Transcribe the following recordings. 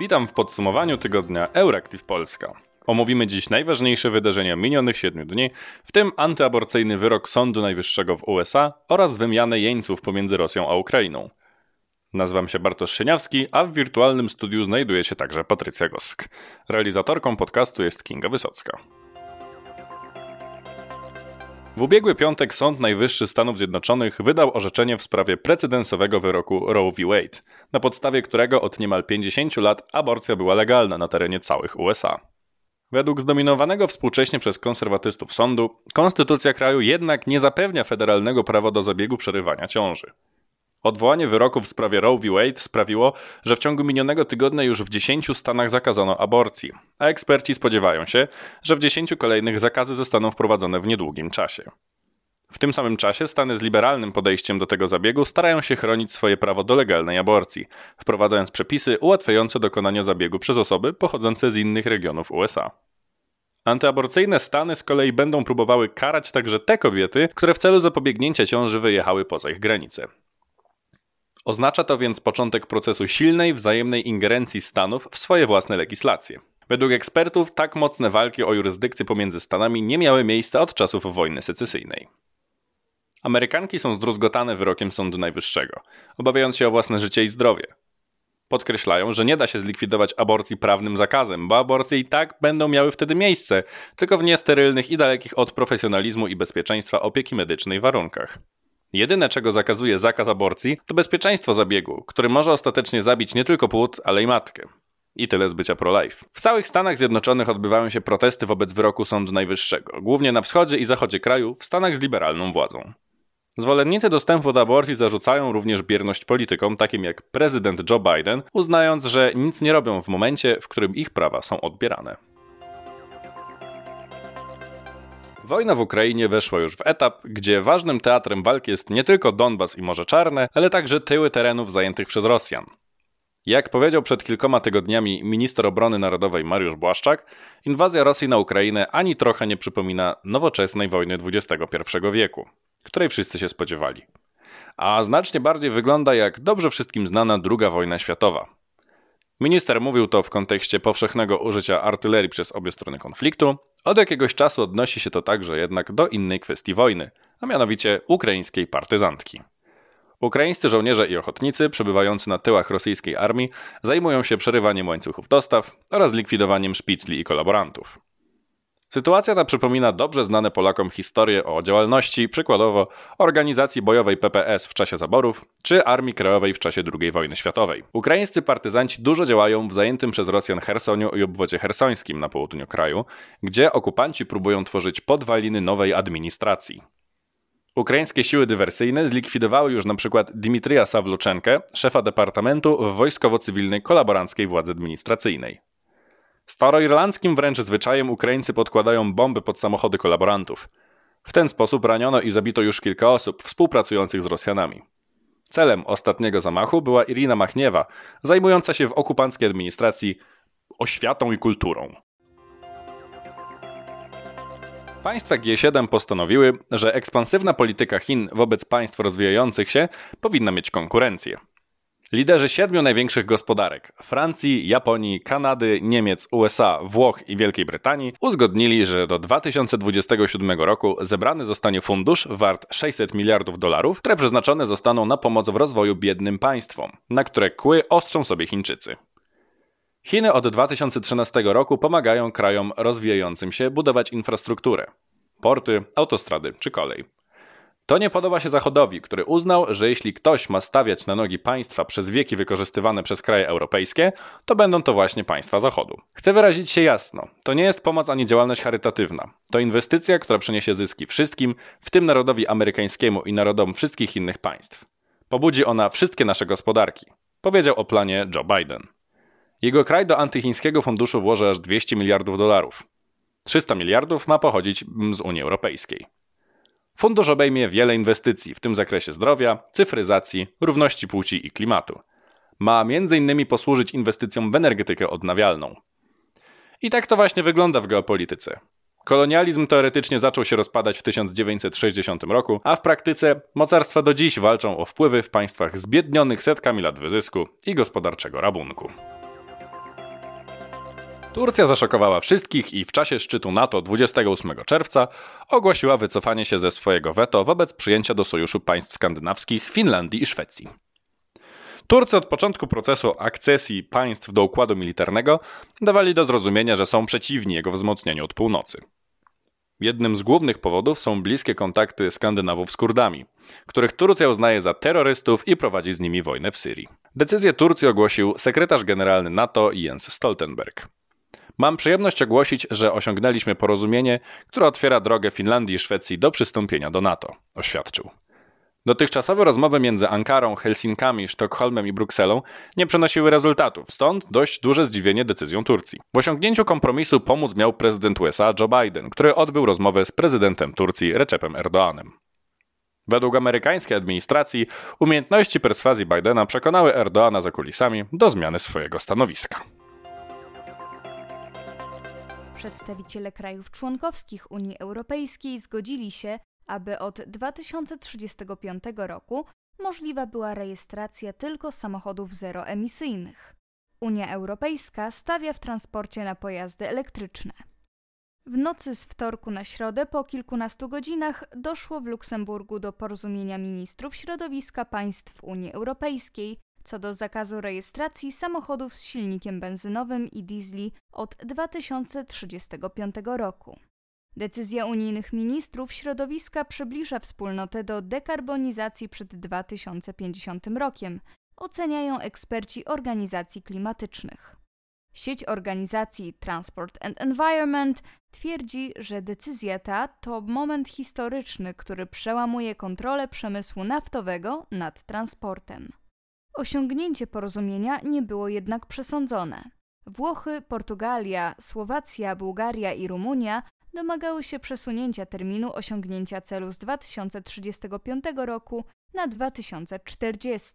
Witam w podsumowaniu tygodnia Euractiv Polska. Omówimy dziś najważniejsze wydarzenia minionych siedmiu dni, w tym antyaborcyjny wyrok Sądu Najwyższego w USA oraz wymianę jeńców pomiędzy Rosją a Ukrainą. Nazywam się Bartosz Szyniawski, a w wirtualnym studiu znajduje się także Patrycja Gosk. Realizatorką podcastu jest Kinga Wysocka. W ubiegły piątek Sąd Najwyższy Stanów Zjednoczonych wydał orzeczenie w sprawie precedensowego wyroku Roe v. Wade, na podstawie którego od niemal 50 lat aborcja była legalna na terenie całych USA. Według zdominowanego współcześnie przez konserwatystów sądu, konstytucja kraju jednak nie zapewnia federalnego prawa do zabiegu przerywania ciąży. Odwołanie wyroku w sprawie Roe v. Wade sprawiło, że w ciągu minionego tygodnia już w 10 stanach zakazano aborcji, a eksperci spodziewają się, że w 10 kolejnych zakazy zostaną wprowadzone w niedługim czasie. W tym samym czasie Stany z liberalnym podejściem do tego zabiegu starają się chronić swoje prawo do legalnej aborcji, wprowadzając przepisy ułatwiające dokonanie zabiegu przez osoby pochodzące z innych regionów USA. Antyaborcyjne Stany z kolei będą próbowały karać także te kobiety, które w celu zapobiegnięcia ciąży wyjechały poza ich granice. Oznacza to więc początek procesu silnej wzajemnej ingerencji Stanów w swoje własne legislacje. Według ekspertów tak mocne walki o jurysdykcję pomiędzy Stanami nie miały miejsca od czasów wojny secesyjnej. Amerykanki są zdruzgotane wyrokiem Sądu Najwyższego, obawiając się o własne życie i zdrowie. Podkreślają, że nie da się zlikwidować aborcji prawnym zakazem, bo aborcje i tak będą miały wtedy miejsce, tylko w niesterylnych i dalekich od profesjonalizmu i bezpieczeństwa opieki medycznej warunkach. Jedyne, czego zakazuje zakaz aborcji, to bezpieczeństwo zabiegu, który może ostatecznie zabić nie tylko płód, ale i matkę. I tyle z bycia pro-life. W całych Stanach Zjednoczonych odbywają się protesty wobec wyroku Sądu Najwyższego, głównie na wschodzie i zachodzie kraju, w Stanach z liberalną władzą. Zwolennicy dostępu do aborcji zarzucają również bierność politykom, takim jak prezydent Joe Biden, uznając, że nic nie robią w momencie, w którym ich prawa są odbierane. Wojna w Ukrainie weszła już w etap, gdzie ważnym teatrem walki jest nie tylko Donbas i Morze Czarne, ale także tyły terenów zajętych przez Rosjan. Jak powiedział przed kilkoma tygodniami minister obrony narodowej Mariusz Błaszczak, inwazja Rosji na Ukrainę ani trochę nie przypomina nowoczesnej wojny XXI wieku, której wszyscy się spodziewali. A znacznie bardziej wygląda jak dobrze wszystkim znana II wojna światowa, Minister mówił to w kontekście powszechnego użycia artylerii przez obie strony konfliktu. Od jakiegoś czasu odnosi się to także jednak do innej kwestii wojny, a mianowicie ukraińskiej partyzantki. Ukraińscy żołnierze i ochotnicy przebywający na tyłach rosyjskiej armii zajmują się przerywaniem łańcuchów dostaw oraz likwidowaniem szpicli i kolaborantów. Sytuacja ta przypomina dobrze znane Polakom historie o działalności, przykładowo organizacji bojowej PPS w czasie zaborów, czy Armii Krajowej w czasie II wojny światowej. Ukraińscy partyzanci dużo działają w zajętym przez Rosjan Chersoniu i obwodzie hersońskim na południu kraju, gdzie okupanci próbują tworzyć podwaliny nowej administracji. Ukraińskie siły dywersyjne zlikwidowały już przykład Dmitrija Sawluczenkę, szefa departamentu w wojskowo-cywilnej kolaboranckiej władzy administracyjnej. Staroirlandzkim wręcz zwyczajem Ukraińcy podkładają bomby pod samochody kolaborantów. W ten sposób raniono i zabito już kilka osób współpracujących z Rosjanami. Celem ostatniego zamachu była Irina Machniewa, zajmująca się w okupanckiej administracji oświatą i kulturą. Państwa G7 postanowiły, że ekspansywna polityka Chin wobec państw rozwijających się powinna mieć konkurencję. Liderzy siedmiu największych gospodarek Francji, Japonii, Kanady, Niemiec, USA, Włoch i Wielkiej Brytanii uzgodnili, że do 2027 roku zebrany zostanie fundusz wart 600 miliardów dolarów, które przeznaczone zostaną na pomoc w rozwoju biednym państwom, na które kły ostrzą sobie Chińczycy. Chiny od 2013 roku pomagają krajom rozwijającym się budować infrastrukturę porty, autostrady czy kolej. To nie podoba się Zachodowi, który uznał, że jeśli ktoś ma stawiać na nogi państwa przez wieki wykorzystywane przez kraje europejskie, to będą to właśnie państwa Zachodu. Chcę wyrazić się jasno: to nie jest pomoc ani działalność charytatywna. To inwestycja, która przyniesie zyski wszystkim, w tym narodowi amerykańskiemu i narodom wszystkich innych państw. Pobudzi ona wszystkie nasze gospodarki, powiedział o planie Joe Biden. Jego kraj do antychińskiego funduszu włoży aż 200 miliardów dolarów. 300 miliardów ma pochodzić z Unii Europejskiej. Fundusz obejmie wiele inwestycji, w tym zakresie zdrowia, cyfryzacji, równości płci i klimatu. Ma m.in. posłużyć inwestycjom w energetykę odnawialną. I tak to właśnie wygląda w geopolityce. Kolonializm teoretycznie zaczął się rozpadać w 1960 roku, a w praktyce mocarstwa do dziś walczą o wpływy w państwach zbiednionych setkami lat wyzysku i gospodarczego rabunku. Turcja zaszokowała wszystkich i w czasie szczytu NATO 28 czerwca ogłosiła wycofanie się ze swojego weto wobec przyjęcia do sojuszu państw skandynawskich Finlandii i Szwecji. Turcy od początku procesu akcesji państw do układu militarnego dawali do zrozumienia, że są przeciwni jego wzmocnieniu od północy. Jednym z głównych powodów są bliskie kontakty Skandynawów z Kurdami, których Turcja uznaje za terrorystów i prowadzi z nimi wojnę w Syrii. Decyzję Turcji ogłosił sekretarz generalny NATO Jens Stoltenberg. Mam przyjemność ogłosić, że osiągnęliśmy porozumienie, które otwiera drogę Finlandii i Szwecji do przystąpienia do NATO, oświadczył. Dotychczasowe rozmowy między Ankarą, Helsinkami, Sztokholmem i Brukselą nie przynosiły rezultatów, stąd dość duże zdziwienie decyzją Turcji. W osiągnięciu kompromisu pomóc miał prezydent USA Joe Biden, który odbył rozmowę z prezydentem Turcji Recepem Erdoanem. Według amerykańskiej administracji umiejętności perswazji Bidena przekonały Erdoana za kulisami do zmiany swojego stanowiska. Przedstawiciele krajów członkowskich Unii Europejskiej zgodzili się, aby od 2035 roku możliwa była rejestracja tylko samochodów zeroemisyjnych. Unia Europejska stawia w transporcie na pojazdy elektryczne. W nocy z wtorku na środę po kilkunastu godzinach doszło w Luksemburgu do porozumienia ministrów środowiska państw Unii Europejskiej co do zakazu rejestracji samochodów z silnikiem benzynowym i diesli od 2035 roku. Decyzja unijnych ministrów środowiska przybliża wspólnotę do dekarbonizacji przed 2050 rokiem, oceniają eksperci organizacji klimatycznych. Sieć organizacji Transport and Environment twierdzi, że decyzja ta to moment historyczny, który przełamuje kontrolę przemysłu naftowego nad transportem. Osiągnięcie porozumienia nie było jednak przesądzone. Włochy, Portugalia, Słowacja, Bułgaria i Rumunia domagały się przesunięcia terminu osiągnięcia celu z 2035 roku na 2040.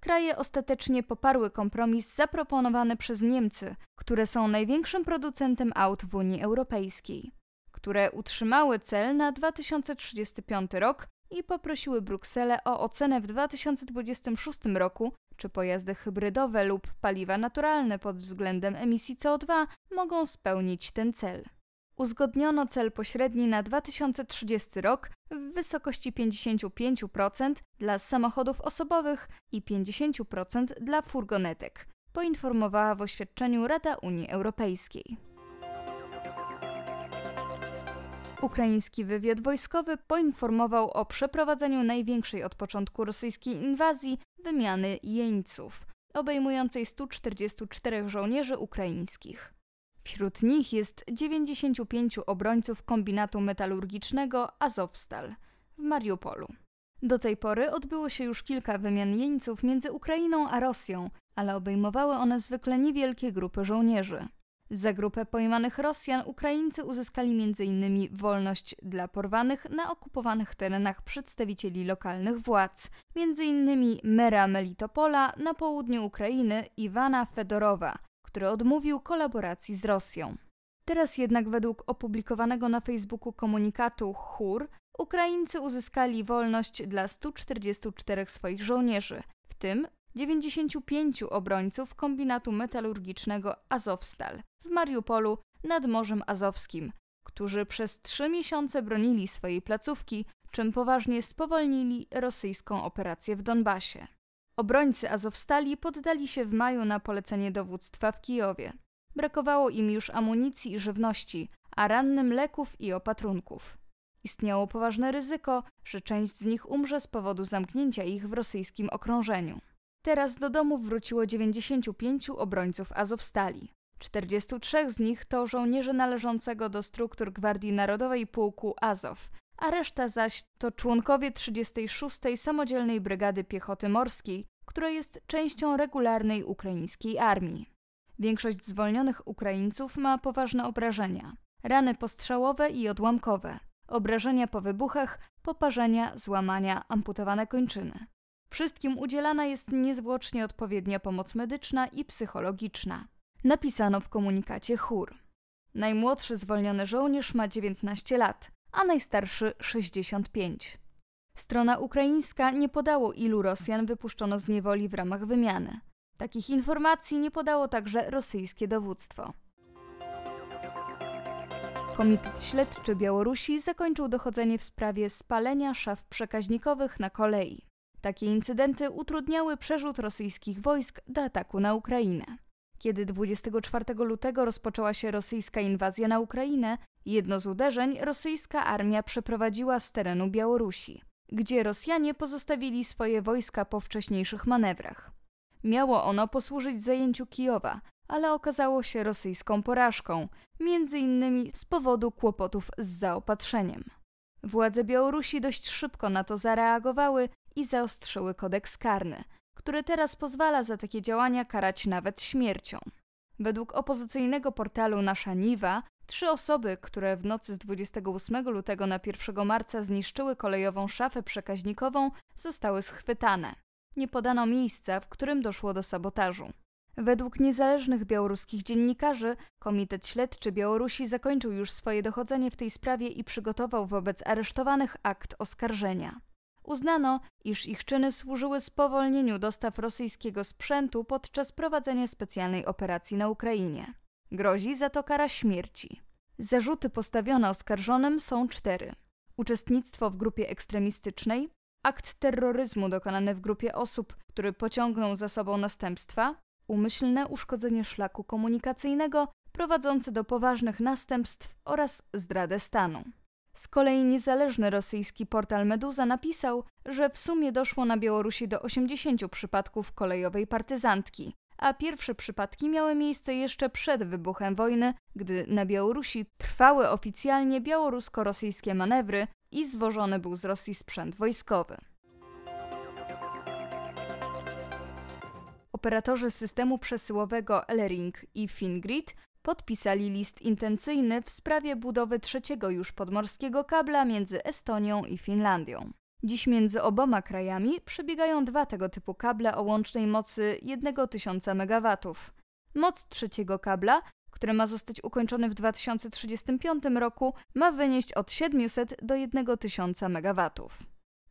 Kraje ostatecznie poparły kompromis zaproponowany przez Niemcy, które są największym producentem aut w Unii Europejskiej, które utrzymały cel na 2035 rok i poprosiły Brukselę o ocenę w 2026 roku, czy pojazdy hybrydowe lub paliwa naturalne pod względem emisji CO2 mogą spełnić ten cel. Uzgodniono cel pośredni na 2030 rok w wysokości 55% dla samochodów osobowych i 50% dla furgonetek, poinformowała w oświadczeniu Rada Unii Europejskiej. Ukraiński wywiad wojskowy poinformował o przeprowadzeniu największej od początku rosyjskiej inwazji wymiany jeńców, obejmującej 144 żołnierzy ukraińskich. Wśród nich jest 95 obrońców kombinatu metalurgicznego Azovstal w Mariupolu. Do tej pory odbyło się już kilka wymian jeńców między Ukrainą a Rosją, ale obejmowały one zwykle niewielkie grupy żołnierzy. Za grupę pojmanych Rosjan Ukraińcy uzyskali m.in. wolność dla porwanych na okupowanych terenach przedstawicieli lokalnych władz, m.in. mera Melitopola na południu Ukrainy Iwana Fedorowa, który odmówił kolaboracji z Rosją. Teraz jednak według opublikowanego na Facebooku komunikatu HUR Ukraińcy uzyskali wolność dla 144 swoich żołnierzy, w tym 95 obrońców kombinatu metalurgicznego Azovstal w Mariupolu nad Morzem Azowskim, którzy przez trzy miesiące bronili swojej placówki, czym poważnie spowolnili rosyjską operację w Donbasie. Obrońcy Azowstali poddali się w maju na polecenie dowództwa w Kijowie. Brakowało im już amunicji i żywności, a rannym leków i opatrunków. Istniało poważne ryzyko, że część z nich umrze z powodu zamknięcia ich w rosyjskim okrążeniu. Teraz do domu wróciło 95 obrońców Azowstali. 43 z nich to żołnierze należącego do struktur Gwardii Narodowej Pułku Azow, a reszta zaś to członkowie 36. Samodzielnej Brygady Piechoty Morskiej, która jest częścią regularnej ukraińskiej armii. Większość zwolnionych Ukraińców ma poważne obrażenia: rany postrzałowe i odłamkowe, obrażenia po wybuchach, poparzenia, złamania, amputowane kończyny. Wszystkim udzielana jest niezwłocznie odpowiednia pomoc medyczna i psychologiczna. Napisano w komunikacie chór. Najmłodszy zwolniony żołnierz ma 19 lat, a najstarszy 65. Strona ukraińska nie podało, ilu Rosjan wypuszczono z niewoli w ramach wymiany. Takich informacji nie podało także rosyjskie dowództwo. Komitet Śledczy Białorusi zakończył dochodzenie w sprawie spalenia szaf przekaźnikowych na kolei. Takie incydenty utrudniały przerzut rosyjskich wojsk do ataku na Ukrainę. Kiedy 24 lutego rozpoczęła się rosyjska inwazja na Ukrainę, jedno z uderzeń rosyjska armia przeprowadziła z terenu Białorusi, gdzie Rosjanie pozostawili swoje wojska po wcześniejszych manewrach. Miało ono posłużyć zajęciu Kijowa, ale okazało się rosyjską porażką, między innymi z powodu kłopotów z zaopatrzeniem. Władze Białorusi dość szybko na to zareagowały i zaostrzyły kodeks karny, który teraz pozwala za takie działania karać nawet śmiercią. Według opozycyjnego portalu Nasza Niwa, trzy osoby, które w nocy z 28 lutego na 1 marca zniszczyły kolejową szafę przekaźnikową, zostały schwytane. Nie podano miejsca, w którym doszło do sabotażu. Według niezależnych białoruskich dziennikarzy, Komitet Śledczy Białorusi zakończył już swoje dochodzenie w tej sprawie i przygotował wobec aresztowanych akt oskarżenia. Uznano, iż ich czyny służyły spowolnieniu dostaw rosyjskiego sprzętu podczas prowadzenia specjalnej operacji na Ukrainie. Grozi za to kara śmierci. Zarzuty postawione oskarżonym są cztery: uczestnictwo w grupie ekstremistycznej, akt terroryzmu dokonany w grupie osób, który pociągnął za sobą następstwa, umyślne uszkodzenie szlaku komunikacyjnego prowadzące do poważnych następstw oraz zdradę stanu. Z kolei niezależny rosyjski portal Meduza napisał, że w sumie doszło na Białorusi do 80 przypadków kolejowej partyzantki, a pierwsze przypadki miały miejsce jeszcze przed wybuchem wojny, gdy na Białorusi trwały oficjalnie białorusko-rosyjskie manewry i zwożony był z Rosji sprzęt wojskowy. Operatorzy systemu przesyłowego Elring i Fingrid podpisali list intencyjny w sprawie budowy trzeciego już podmorskiego kabla między Estonią i Finlandią. Dziś między oboma krajami przebiegają dwa tego typu kable o łącznej mocy 1000 MW. Moc trzeciego kabla, który ma zostać ukończony w 2035 roku, ma wynieść od 700 do 1000 MW.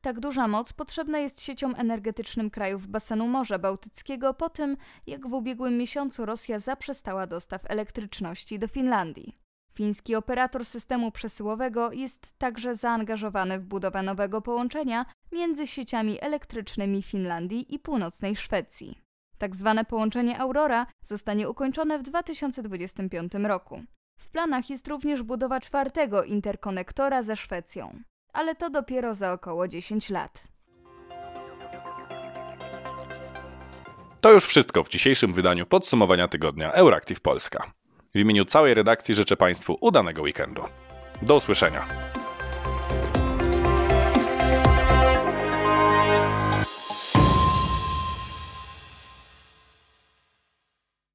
Tak duża moc potrzebna jest sieciom energetycznym krajów basenu Morza Bałtyckiego po tym, jak w ubiegłym miesiącu Rosja zaprzestała dostaw elektryczności do Finlandii. Fiński operator systemu przesyłowego jest także zaangażowany w budowę nowego połączenia między sieciami elektrycznymi Finlandii i północnej Szwecji. Tak zwane połączenie Aurora zostanie ukończone w 2025 roku. W planach jest również budowa czwartego interkonektora ze Szwecją ale to dopiero za około 10 lat. To już wszystko w dzisiejszym wydaniu podsumowania tygodnia Euractiv Polska. W imieniu całej redakcji życzę Państwu udanego weekendu. Do usłyszenia.